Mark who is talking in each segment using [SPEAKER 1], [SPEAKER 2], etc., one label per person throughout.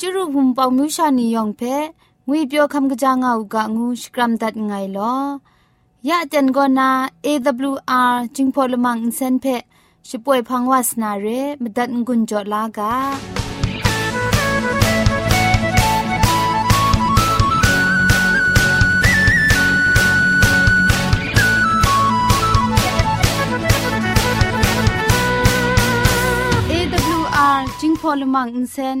[SPEAKER 1] จุรุภุมปองมิวชานียองเพงวยเปียวคำกะจางเอากะงูสกรัมดัดไงลอยะจันกอนา AWR จิงพอลมังอินเซนเพช่วยพังวาสนาเรมดัดงุนจอลากา AWR จิงพอลมังอินเซน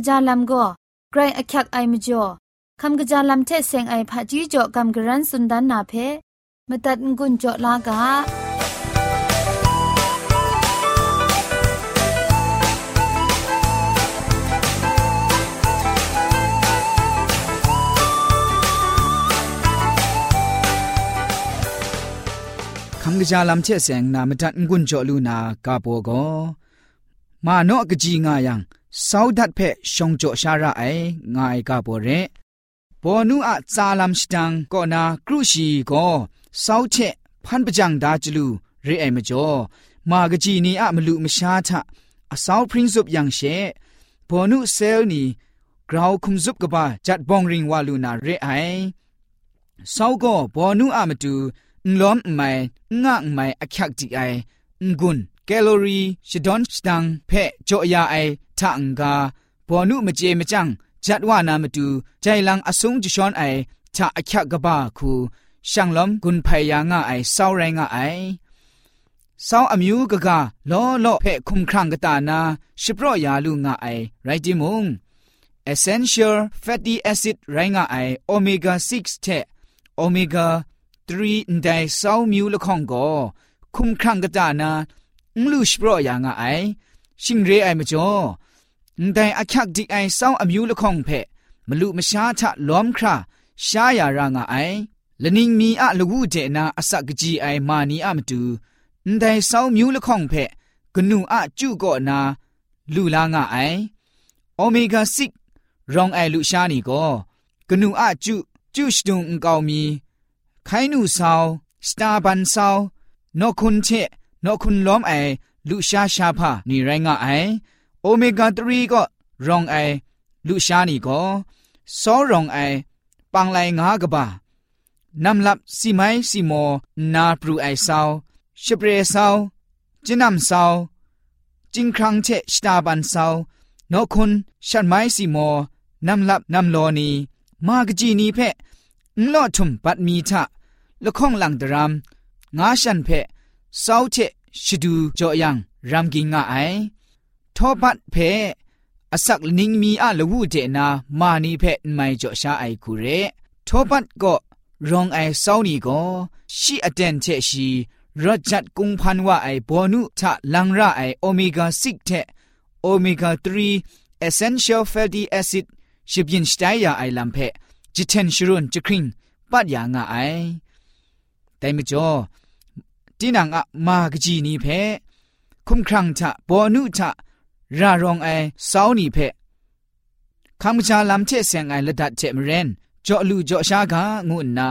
[SPEAKER 1] คำกะจาลัมก็ไกรอักยักไอมจ่อคำกระจาลำเทเซงไอผาจีจ่อคำกระรันสุนดันนาเพมตัดงุนจ่อลากา
[SPEAKER 2] คำกระจาลำเชเสงนามตัดงุนจ่อลูนากาโปโกมาโนกจีงายัง สาวดัดเพชงจ่อชาระไองายกาโปเรဘောနုအဇာလမ်စတန်ကောနာကရုရှိကိုစောက်ချက်ဖန်ပကြံဒါကျလူရဲအိမ်မကျော်မာဂကြီးနီအမလူမရှားထအစောက်ပရင်းစုပ်ယန်ရှေဘောနုဆဲလ်နီဂရောခုံစုပ်ကပါဂျတ်ဘောင်ရင်ဝါလူနာရဲအိုင်စောက်ကိုဘောနုအမတူန်လုံးမိုင်ငါမိုင်အခက်တီအိုင်ငွန်းကယ်လိုရီရှဒွန်စတန်ဖဲကြောရအိုင်ထန်ကဘောနုမကြေမကြံจัดว่านามาดูใจลังอสุงจะช้อนไอชะอักขกบ้าคูช่างล้อมกุนพยางาไอเศร้าแรงไอเศ ကယ်လိုရီရှဒွန်စတန်ဖဲကြောယာအိုင်ထန်ဂါဘောနုမကြေမကြန့်ဇတ်ဝါနာမတူဂျိုင်လန်အဆုံဂျွှွန်အိုင်ချာအခက်ကဘာခုရှန်လမ်ဂွန်ဖိုင်ယာငါအိုင်ဆောင်းရိုင်းငါအိုင်ဆောင်းအမျိုးကကလောလော့ဖဲ့ခုံခန့်ကတာနာရှပရော့ယာလူငါအိုင်ရိုက်တီမုံ essential fatty acid ရိုင်းငါအိုင် omega 6တဲ့ omega 3ဒိုင်ဆောင်းမျိုးလခေါင်ကိုခုံခန့်ကတာနာ မလူရှ်ဘရောယာငါအိုင်ရှင်ရေအိုင်မကျော်အန်တိုင်အခက်ဒီအိုင်ဆောင်းအမျိုးလခေါင်ဖဲမလူမရှားချလောမခရာရှားယာရာငါအိုင်လနင်းမီအလဝုတဲ့နာအစကကြီးအိုင်မာနီအမတူအန်တိုင်ဆောင်းမျိုးလခေါင်ဖဲဂနုအကျုကော့နာလူလာငါအိုင်အိုမီဂါ6ရောင်အိုင်လူရှားနီကောဂနုအကျုကျုရှတုံအကောင်မီခိုင်းနုဆောင်စတာဘန်ဆောင်နော့ခွန်ချက် นาวนอคุนเชนอคุนล้อมไอลุชาชาพานี่ไรงไอโอเมก้า3ก็รองไอลุชานีก็ซอรองไอปังไลงากบานำลับสีไม้สีโมนาปรูไอซาวชเปรซาวจินำซาวจิงครังเชสตาบันซาวนอคุณชันไม้สีโมนำลับนำโลนีมากจีนีเพะนลอทุมปัดมีทะละข้องหลังดรามงาชันเพะ ซาวเชชดูจอยังรำกิงงาไอทอบัดเพอสักนิงมีอะละวูเจนามานีเพไม่จ่อชาไอคูเรทอบัดก็รองไอเศร้านี่ก็ชีอเดนเชชีรจัดกุงพันว่าไอบอนุทะลังระไอโอเมก้า6เทโอเมก้า3 essential fatty acid ชิบยินสไตยาไอลัมเพจิเทนชรุนจิคริงปัดยางไอแต่ไม่จ่อ ตีนังอะมากจีนี่เพคุมครังทะบอนุทะรารองไอสาวนี่เพคำกจาลำเชเสงไอละดัดเจมเรนจ่อลูจ่อชากางุนนา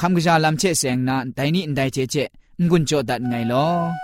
[SPEAKER 2] คำกจาลำเชเสงนาไดนี่ไดเจเจงุนจ่อดัดไงลอ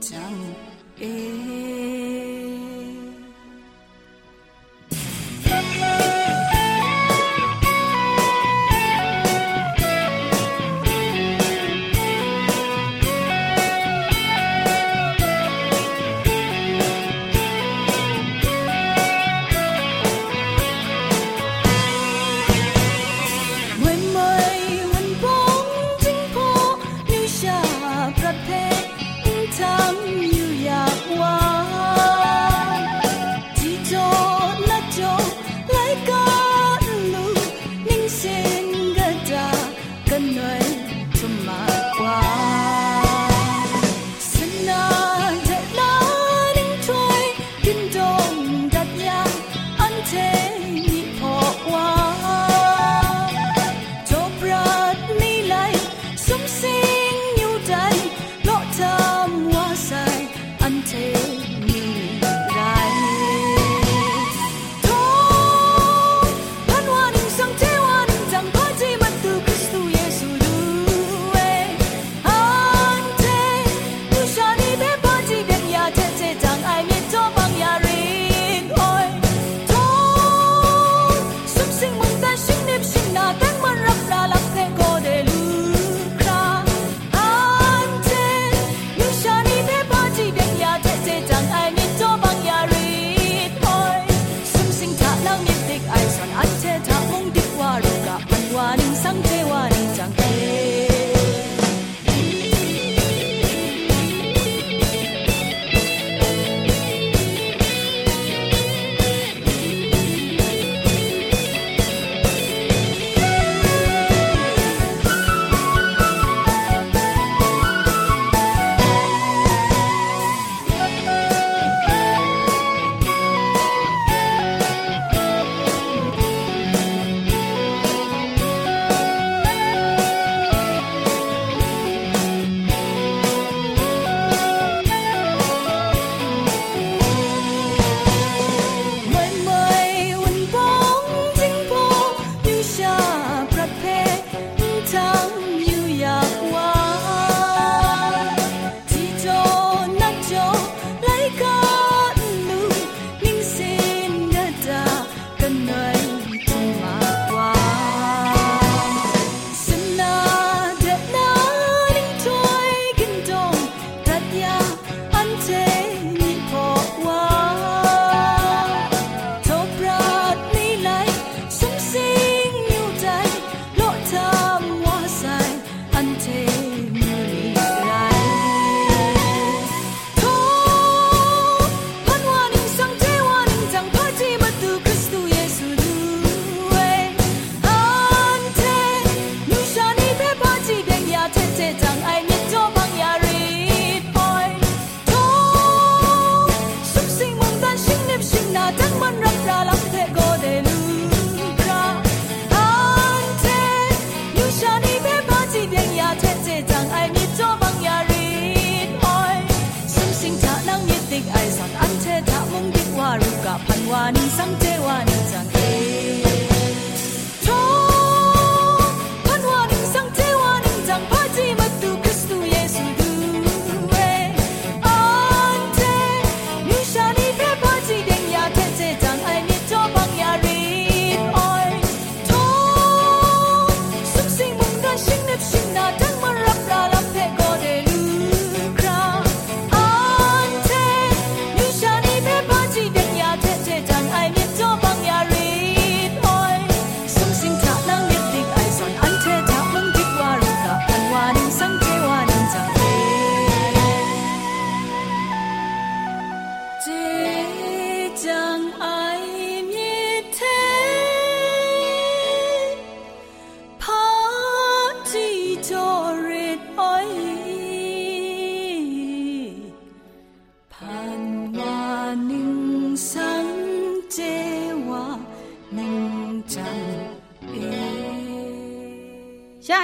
[SPEAKER 3] chẳng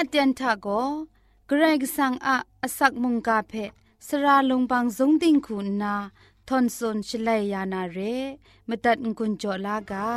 [SPEAKER 3] เตี
[SPEAKER 1] ยนทาโกเกรกสังอะอสักมุงกาเพสระลงบางสงติงคุณนาทอนซนชลัยยานาเรมตัดกุญจลากา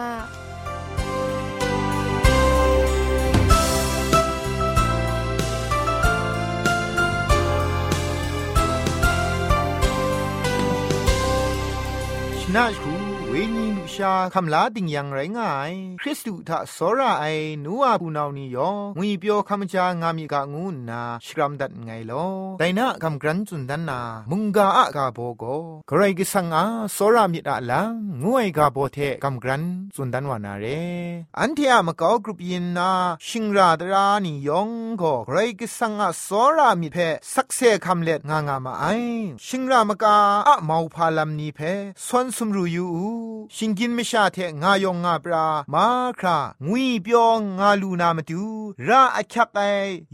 [SPEAKER 4] นาชูเ วนีลุชาคำลาติงยังไรง่ายคริสตุทะสระไอนัวปูนานียองงุยเปียวคำจางามีกะงูนาชกรัมดัดไงลอแต่นะคำกรันจุนดันนา มุงกาอะกาโบโกใครกิสังอาสระมิดอะลังงวยกาโบเทคำกรันจุนดันวานาเร อันเทียมกอกรุปยินนา ชิงราดรานียองก็ใครกิสังอาสระมิเพสักเซคำเล็ดงางามาไอ ชิงรามกาอะมาวพาลัมนีเพสวนสมรูยูชิงกินไม่ชาเทงายองงาปรามาครางุยเปียวงาลูนามาดูราอักยักไอ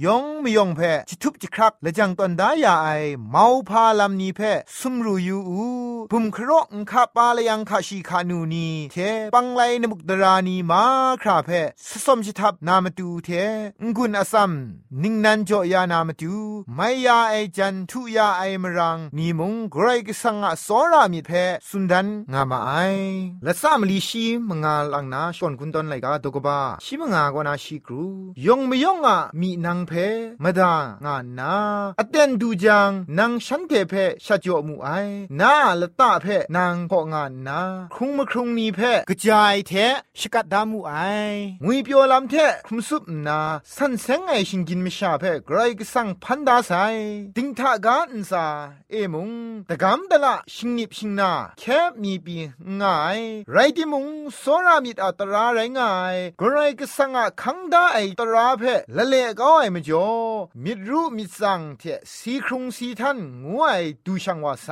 [SPEAKER 4] ยองไม่ยองเพจิทุบจิครักและจังตอนดายาไอเมาพาลำนี้เพสุมรูยูอูบุมครอกคาปาลยังคาชีคานูนีเทปังไลนมุกดรานีมาคราเพสสมจิทับนามาดูเทงกุนอซัมนิงนันจ่อยานามาดูไม่ยาไอจันทุยาไอมรังนีมุงไกรกสังอสอรามิเพสุนดันงามาไอละสามลีชีมงาลังนาชวนคุนตอนไลกาตกบ้าชิมงากวนาชีครูยงไม่ยองอะมีนางเพมดางานนาอเตนดูจังนางฉันเทเพชะจ่อมูไอนาละตาเพนางพองานนาครุงมครุงนีเพกระจายเทชกัดดามูไองุยเปียวลำเทคุมสุบนาสันเซงไอชิงกินมิชาเพไกรกสังพันดาไซดิงทากาอินซาเอมุงตะกำตะละชิงนิบชิงนาแค่มีปีง่าย ไรติมุงโซรามิดอัตราไรง่ายกรไรก็สังอะคังได้ไอตราเพละเลก็ไอมจ่อมิดรู้มิดสังเทสีครุงสีทันงวยดูช่างว่าไซ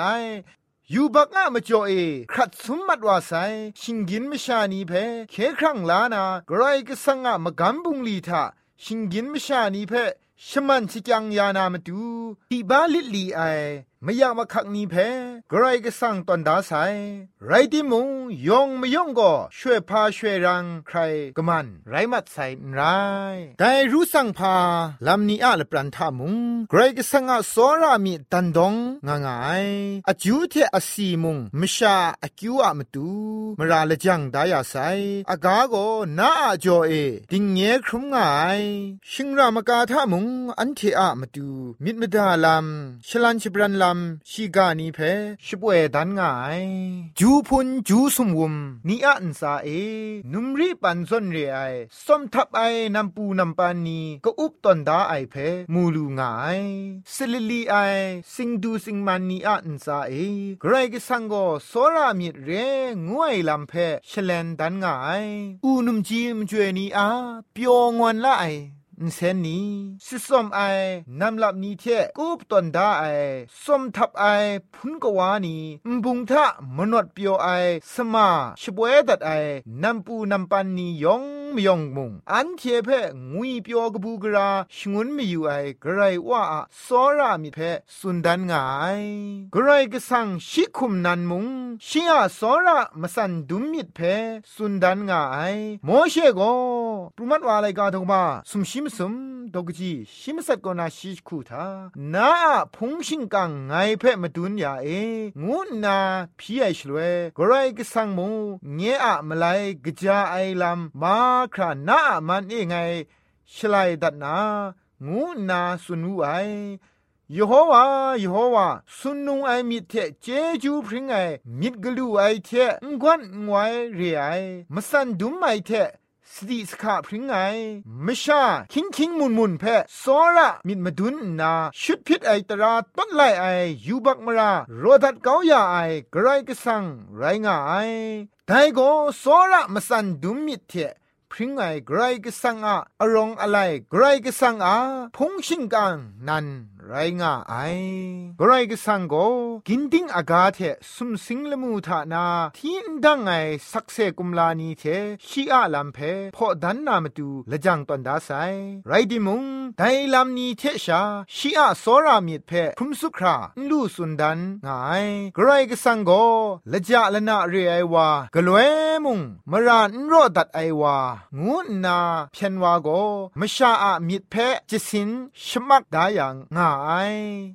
[SPEAKER 4] ยูบักอะมจ่อเอครัดสมมัดว่าไซชิงกินมชานีเพเคครั้งลานากรไรก็สังอะมกำบุงลีทาชิงกินมชานีเพชมันชิจังยานามาดูที่บ้าลิลีไอไม่อยากมาขักนี้เพกรก็สั่งตอนดาไซไรที่มุงยองไม่ยองก็ช่วยพาช่วยรังใครก็มัน ไรมัดใส่ไรแต่รู้สั่งพาลำนี้อะละปรันทามุงกรก็สั่งอะสอรามีตันดงงางายอาจูเทอสีมุงมชาอากิวอะมตูมราละจังดายาไซอากาโกนาอาจอเอดิงเงครุมงายชิงรามกาทามุงอันเทอะมตูมิดมดาลำชลันชบรันลำชีกานีเพชิบเวดันง่ายจูพุนจูสมวุมนีอันซาเอ นุมรีปันซนเรไอสมทับไอนำปูนำปานีก็อุบตอนดาไอเพมูลูง่ายสิลิลีไอสิงดูสิงมันนีอันซาเอไกรกสังโกโซรามิเรงวยลำเพชเลนดันง่าย อูนุมจีมจวยนีอาเปียวงวนละไอ เซนนี้สิสมไอนำลับนี้เทกูปตนดาไอสมทับไอพุนกวานีมบุงทะมนวดเปียวไอสมาชบวยดัดไอนำปูนำปันนียองมยองมุงอันเทเพงุยเปียวกบูกราชงุนไม่อยู่ไอกระไรว่าสอรามิเพสุนดันงายกระไรก็สั่งชิคุมนันมุงชิอาสอระมสันดุมมิดเพสุนดันงายโมเชโกปรุมัดว่าอะไรกาทงมาสุมชิมสมดกจีชิมสักกนาชิคูทานาพงชิงกังไงเพ่มาดุนยาเองูนาพี่ไอชลววกไรกสังมูเงอะมาไลกจาไอลำมาครานามันเอไงชลัยดัดนางูนาสุนูไอยโฮวายโฮวาสุนุงไอมิเทเจจูพริงไอมิดกลูไอเทงวนงวยเรไอมสันดุมไอเท ติสขาพริ้งไงมชาคิงคิงมุนมุนเพะสอระมิดมาดุนนาชุดพิษไอตราต้นไลไอยูบักมราโรดัดเกาอยาไอกระไรกสังไรงาไอไดโกสอระมสันดุมมิดเทพริ้งไงไกรกสังอะอรองอะไรไกรกสังอาพงชิงกังนัน ไรงาไอกรกสังโกกินดิงอากาเทสุมสิงละมูทานาทีนดังไงสักเซกุมลานีเทชีอาลัมเพพอดันนามตูละจังตันดาไซไรดิมุงไดลัมนีเทชาชีอาโซรามิดเพคุมสุคราลูสุนดันงายกรกสังโกละจาละนาเรไอวากลวยมุงมรานรอดัดไอวางูนาเพียนวาโกมชาอะมิดเพจิสินชมักดายังงาไอ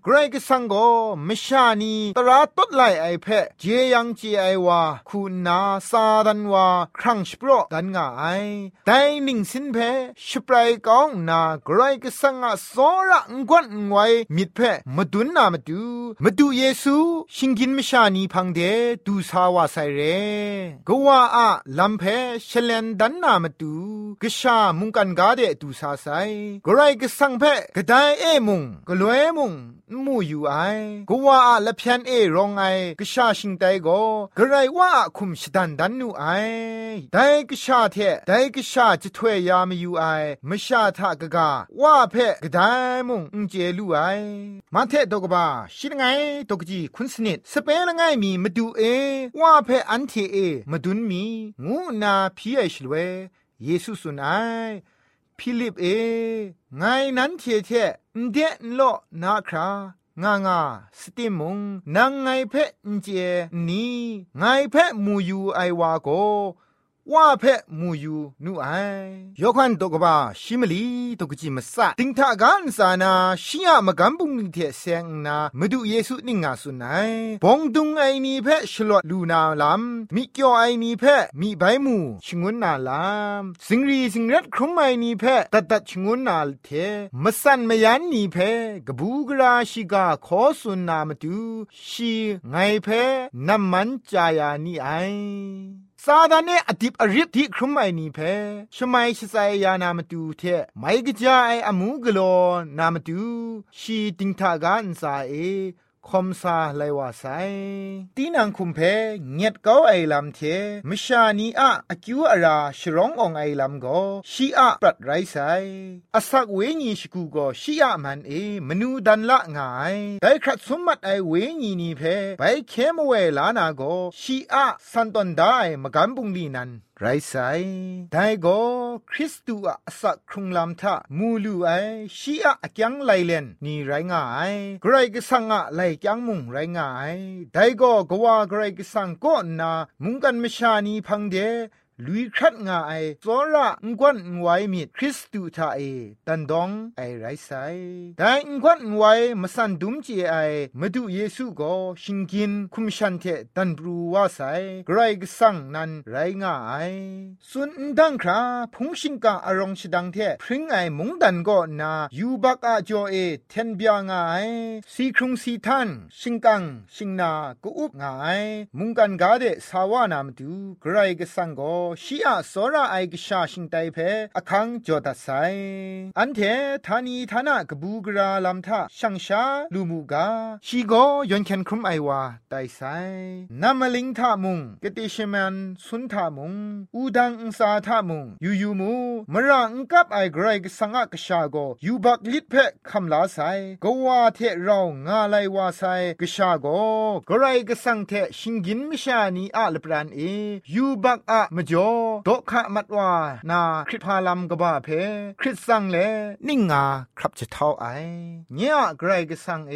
[SPEAKER 4] เกรกสังโกมชานีตราตุดไลไอเพเจยังจีไอวาคุณนาซาดันวาครั้งสปรดันงาไอแต่หนิงสินเพสปรายกองนาเกรกสังอะสอระงกวนงไวมิดเพมาดุนนามาดูมาดูเยซูชิงกินมชานีพังเดดูสาวาไซเรกว่าอะลัมเพเชเลนดันนามาดูกชามุงกันกาเดดูสาไซกรกสังเพกไดเอมุงกลวยมุงมูอยู่ไอกว่าอะละเพียนเอรองไอกชาชิงไตโกกไรว่าคุมชดันดันนูไอไดกชาเทไดกชาจะถวยยามอยู่ไอมชาทะกะกาว่าเพกไดมุงอุเจลูไอมาเทตกบาชิดไงตกจีคุณสนิดสเปลไงมีมาดูเอว่าเพอันเทเอมาดุนมีงูนาพีไอชลเวเยซูสุนไอ พิลิปเอไงนั้นเทเทเดนโลนาครางางาสติมุงนางไงเพะเจนีไงเพะมูยูไอวาโก ว่าเพะมูยูนูไอยกขันตกบาชิมลีตกจิมสะติงทากันสานาชิยามกันบุงนิเทเซงนามาดูเยซูนิงาสุนัยบงดุงไอนีเพะชลวดลูนาลามมิเกียวไอนีเพะมีใบมูชงวนนาลามสิงรีสิงรัดครุมไอนีเพะตัดตัดชงวนนาลเทมสันมยันนีเพะกบูกราชิกาขอสุนนามาดูชีไงเพะน้ำมันจายานีไอ ซาดานเนอดิบอริบที่ครุมไอนีเพชมัยชิไซยานามาดูเทไม่กะจาไออมูกโลนามาดูชีติงทากันซาเอ คอมซาไลวาไซตีนังคุมเพเงียดเก้าไอลำเทมชานีอะอคิวอาราชร้ององไอลำโกชีอะปรัดไรไซอาศักเวญีชกูโกชีอะมันเอมนูดันละงายไดครัดสมมัดไอเวญีนีเพไปเคมเวลานาโกชีอะสันตอนได้มกันบุงลีนัน ไรไซได้ก็คริสตูอะสักครุงลำทะมูลูไอชีอะอยังไลเลนนี่ไรง่ายไกรก็สังอะไลยังมุงไรง่ายได้ก็กว่าไกรก็สังก็นามุงกันมชานีพังเด ลุยครัดงาไอซอระงกวนไวมิดคริสตูทาเอตันดองไอไรไซแต่งกวนไวมาสันดุมจีไอมาดูเยซูก็ชิงกินคุมชันเทตันบรูว่าไซไกรกสังนันไรงาไอสุนดังคราพงชิงกาอารองชดังเทพริงไอมงดันก็นายูบักอาจอเอเทนเบียงไอสีครุงสีทันชิงกังชิงนากูอุบงไอมุงกันกาเดสาวานามดูไกรกสังก็ชีอาสอระไอกชาชิงไตเพอคังจอดัสไซอันเททานีทานากบูกราลัมทาช่างชาลูมูกาชีโกยอนเคนครุมไอวาไตไซนามลิงทามุงกติชมันสุนทามุงอูดังอุสาทามุงยูยูมูมรังกับไอกรกสังกชาโกยูบักลิดเพคำลาไซกวาเทเรางาไลวาไซกชาโกกรกสังเทชิงกินมิชานีอาลปรานเอยูบักอะมจจ่อดอกขะมัดว่านาคริพาลัมกบ้าเพคริสสังเลนิ่งงาครับจะเท่าไอเนียไกรกสังเอ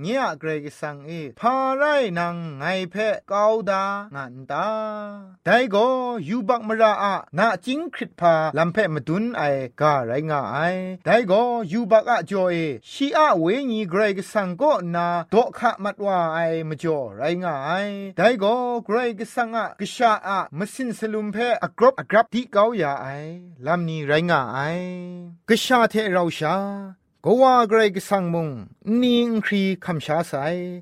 [SPEAKER 4] เนียไกรกสังเอพาไรนังไงเพกาวดางันตาไดก็ยูบักมราอะนาจิงคริพาลัมเพมดุนไอกาไรงาไอไดก็ยูบักอะจ่อเอชีอะเวญีไกรกสังก็นาดอกขะมัดว่าไอมจ่อไรงาไอไดก็กรกสังอะกชาอะมสินสลุมเพอกรบอกรับที่เกาอย่าไอลำนี้ไรงาไอกระชาเทเราชา ก็ว่าเกรกสังมุงนิงครีคำชาไซ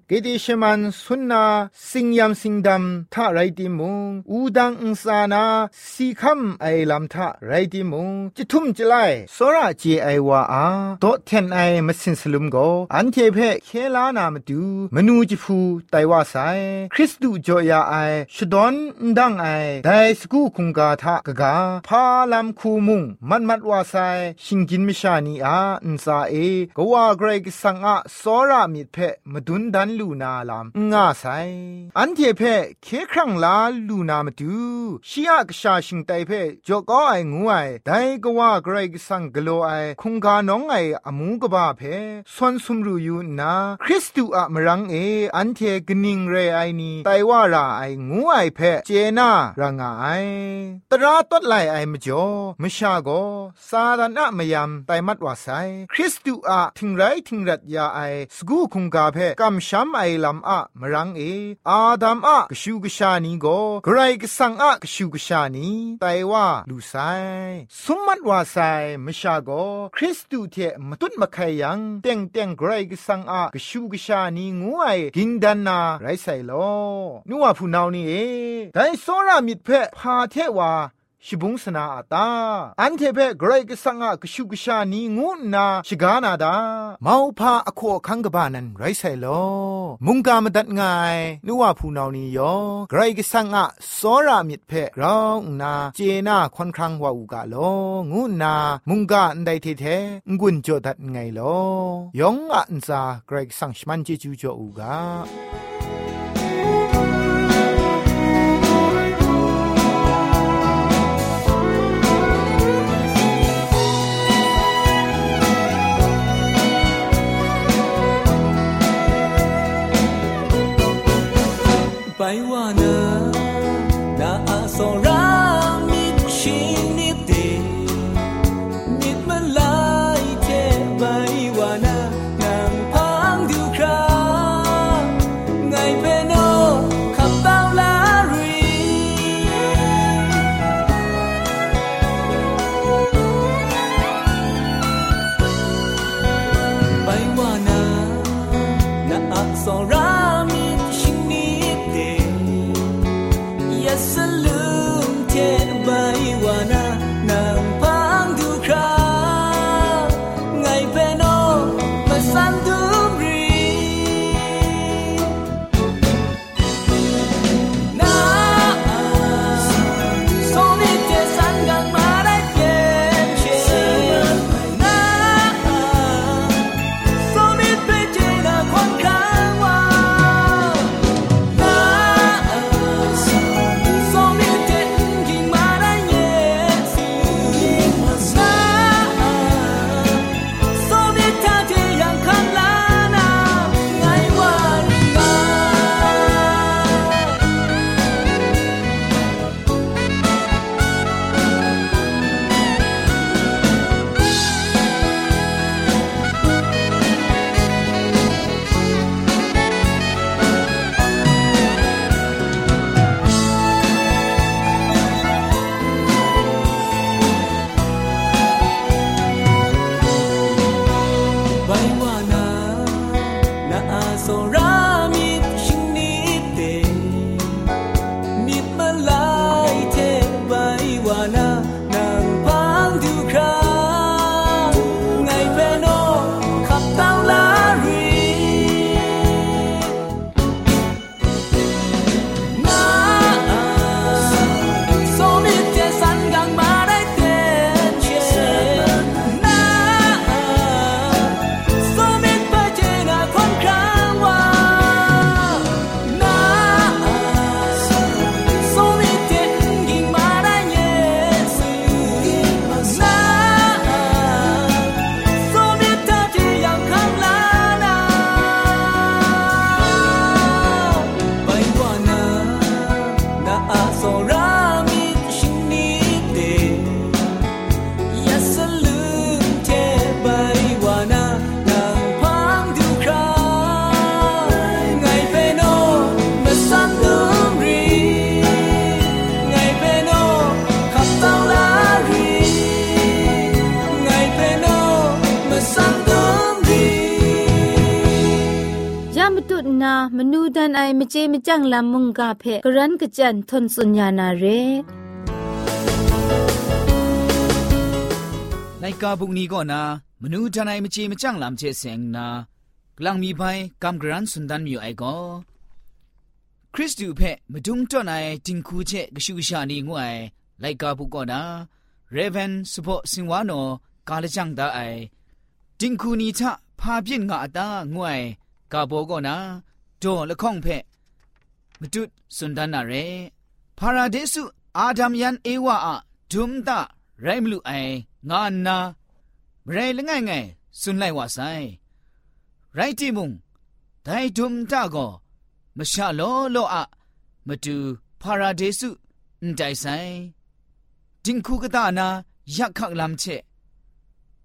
[SPEAKER 4] เกดิชมันสุนนาสิงยามสิงดำท่าไรติมุงอูดังอุสานาสีคำไอลำท่าไรติมุงจิทุ่มจิไลสระเจไอวาอาโตเทนไอมาสินสลุมโกอันเทเพเคลานามาดูมนูจิฟูไตว่าไซคริสตูจอยาไอชดอนดังไอไดสกูคุงกาทากะกาพาลำคูมุงมันมัดว่าไซชิงกินมิชานีอาอุสาเอกว่าเกรกสังอะสอรามิเพมดุนดันลูนาลามงาไซอันเทเพเคครั้งลาลูนามดูชียกชาชิงไตเพจอกก็ไองูไอไดกว่าเกรกสังกโลไอคงกาน้องไออมูกบาเพสวนสุมรูยูนาคริสตูอะมรังเออันเทกนิงเรไอนีไตว่าราไองูไอเพเจนารางไอตราตดไลไอมจ่อมชาโกซาดานะมยามไตมัดว่าไซคริสตูอะทิงไรทิงรัดยาไอสกูคุงกาเพกัมชัมไอลำอะมรังเอ อาดัมอะกชูกชานีโกไกรกสังอะกชูกชานีไตว่าลูไซสมมัดว่าไซมชาโกคริสตูเทมตุนมะไคยังเต็งเต็งไกรกสังอะกชูกชานีงูไอกินดันนาไรไซโลนัวผู้นาวนี่เอไดโซรามิดเพพาเทว่า ชิบุงสนาอาตาอันเทเปเกรกสังอะกชุกชานีงูนาชิกานาดาเมาพาอโคคังกบานันไรไซโลมุงกามดัดงายนัวผู้นานียอเกรกสังอะสอรามิดเพกรองนาเจนาคอนครังวาอุกาโลงูนามุงกาอันไดเทเทงุนโจดัดไงโลยองอันซาเกรกสังชมันเจจูโจอูกา
[SPEAKER 3] ไปว่านะนา listen เจ
[SPEAKER 1] มจังลำมุงกาเพกรันกจันทนสุญญานาเร
[SPEAKER 2] ไลกาบุกนี้ก็นามนูทนายมเจมจังลำเชเสงนากลังมีไปกำกรันสุนดันมีไอก็คริสตูเพมดุงต้นไอจิงคูเชกชูชานีงวยไลกาบุกก็นาเรเวนสุโพสิงวานโนกาลจังดาไอจิงคูนีชะพาพินงาตางวยกาโบก็นาโจละข้องเพม မတုစွန်ဒနာရဲဖာရာဒေစုအာဒမ်ယန်အေဝါအဒုမ်ဒရိုင်မလူအိုင်ငါနာမရဲလငိုင်ငိုင်စွန်လိုက်ဝဆိုင်ရိုက်တီမုံဒိုင်ဒုမ်ဒကောမရှာလောလောအမတူဖာရာဒေစုအန်တိုင်ဆိုင်ဒင်ခုကဒနာယက်ခက်လမ်ချေ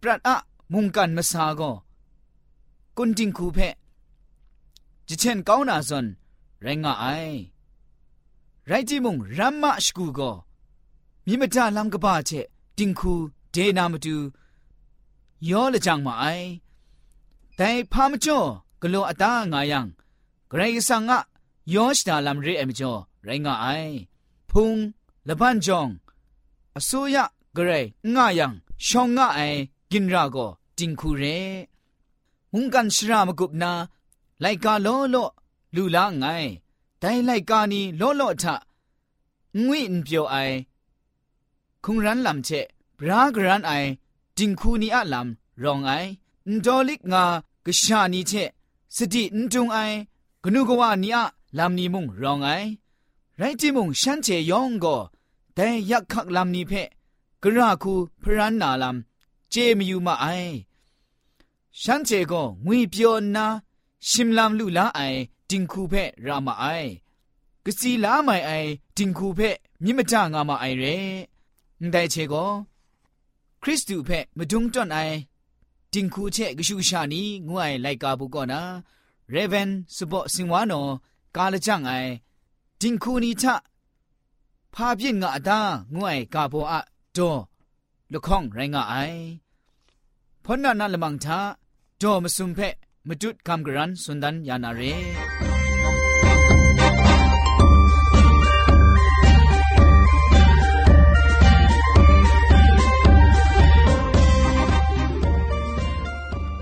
[SPEAKER 2] ပရတ်အမုန်ကန်မဆာကောကွန်ဒင်ခုဖဲဂျီချန်ကောင်းနာဇွန် รัดอะมุงกันมาสาก็กุนจิงคูเพจิเช่นก้าวนาซอนไรงาไอไรจิมุงรัมมาสกูก็มีมตาลำกบ้าเชจิงคูเดนามาดูย้อละจังมาไอแต่พามจ่อกลัวอตางายังไกรสังอะย้อชดาลำเรเอมจ่อไรงาไอพุงละบันจองอสุยะกระไรงายังชองงะไอกินราโกจิงคูเรมุงกันชรามกุบนาไลกาโลโล ลูลาไงแต่ไลกานีโลโลทะงวินเปียวไอคุงรันลำเชบรากรันไอจิงคูนีอะลำรองไอန်ဒေါ်လိကငါကရှာနီချက်စတိန်တုံအိုင်ဂနုကဝနီအလမ်နီမုံရောင်အိုင်ရိုက်တိမုံရှမ်းချေယောင်ကိုတဲရက်ခက်လမ်နီဖက်กระคูพรันนาลำเจมอยู่มาไอฉันเจก็งุยเปียวนาชิมลำลุลาไอจิงคูเพรามาไอกสีลาไม่ไอ တင်ခုဖက်ရာမအိုင်ကစီလာမိုင်အိုင်တင်ခုဖက်မြင့်မတငါမအိုင်ရဲန်တိုင်ချေကိုခရစ်တုဖက်မဒုံတွန်အိုင်တင်ခုချေကရှုရှာနီငွအိုင်လိုက်ကာဘူးကောနာရေဗန်စဘော့စင်ဝါနောကာလကြံအိုင်တင်ခုနီချဖာပြစ်ငါအတာငွအိုင်ကာဘောအဒေါ်လခေါင်ရိုင်းငါအိုင်ဖောနာနာလမန်သာဒေါ်မစုံဖက် มจุดคำกรันสุนันยานาเร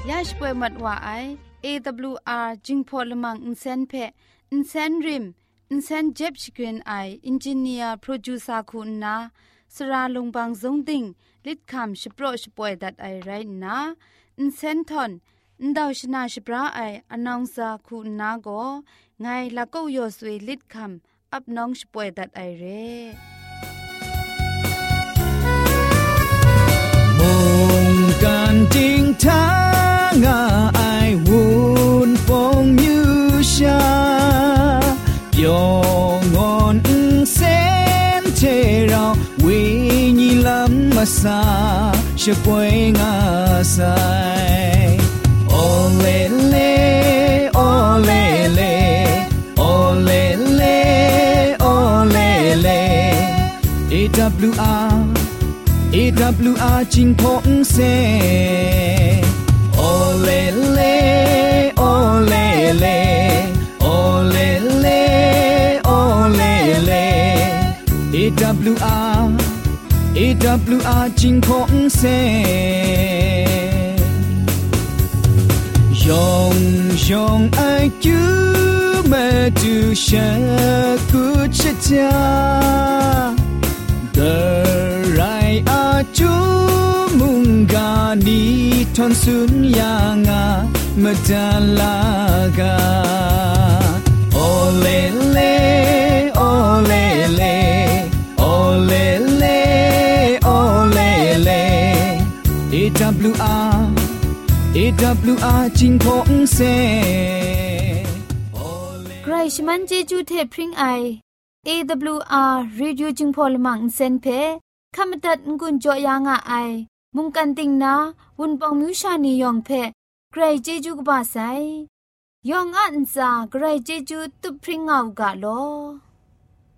[SPEAKER 1] ยาชป่วยมัดว่าไอ AWR จิงพอลมังอินเซนเพอินเซนริมอินเซนเจ็บชกรีนไออินจิเนียร์โปรดิวซาคุณนาสราลงบางซงติงลิดคำชโปรชป่วยดัดไอไรนาอินเซนทอน န်တောက်ရှနာရှပရာအိုင်အနောင်စာခုနာကိုငိုင်လကောက်ရွဆွေလစ်ခမ်အပနောင်ရှပွေဒတ်အိုင်ရဲ
[SPEAKER 2] မုန်ကန်တင်းထာငါအိုင်ဝွန်းဖုန်မြူရှာပြောငွန်စင်ချေရောဝိညာဉ်လမ်းမစာရှပွေငါဆိုင် AWR AWR จิงพงเซโอเลเลโอเลเลโอเลเลโอเลเล AWR AWR จิงพงเซ องยองไอจูมาดูฉันกูจะจา the right aju mungani ton sun yanga madalaga ole le ole le ole le AWR จิงพงเซ
[SPEAKER 1] ใครชมันเจจูเทพริงไอ AWR Radio จิงพอลมังเซนเพขามตัดงุนจอยางอ้ายมุงกันติงนาวุนปองมิวชานียองเพใครเจจูกบาไซยองอันซ่าใครเจจูตุพริงเอากะโล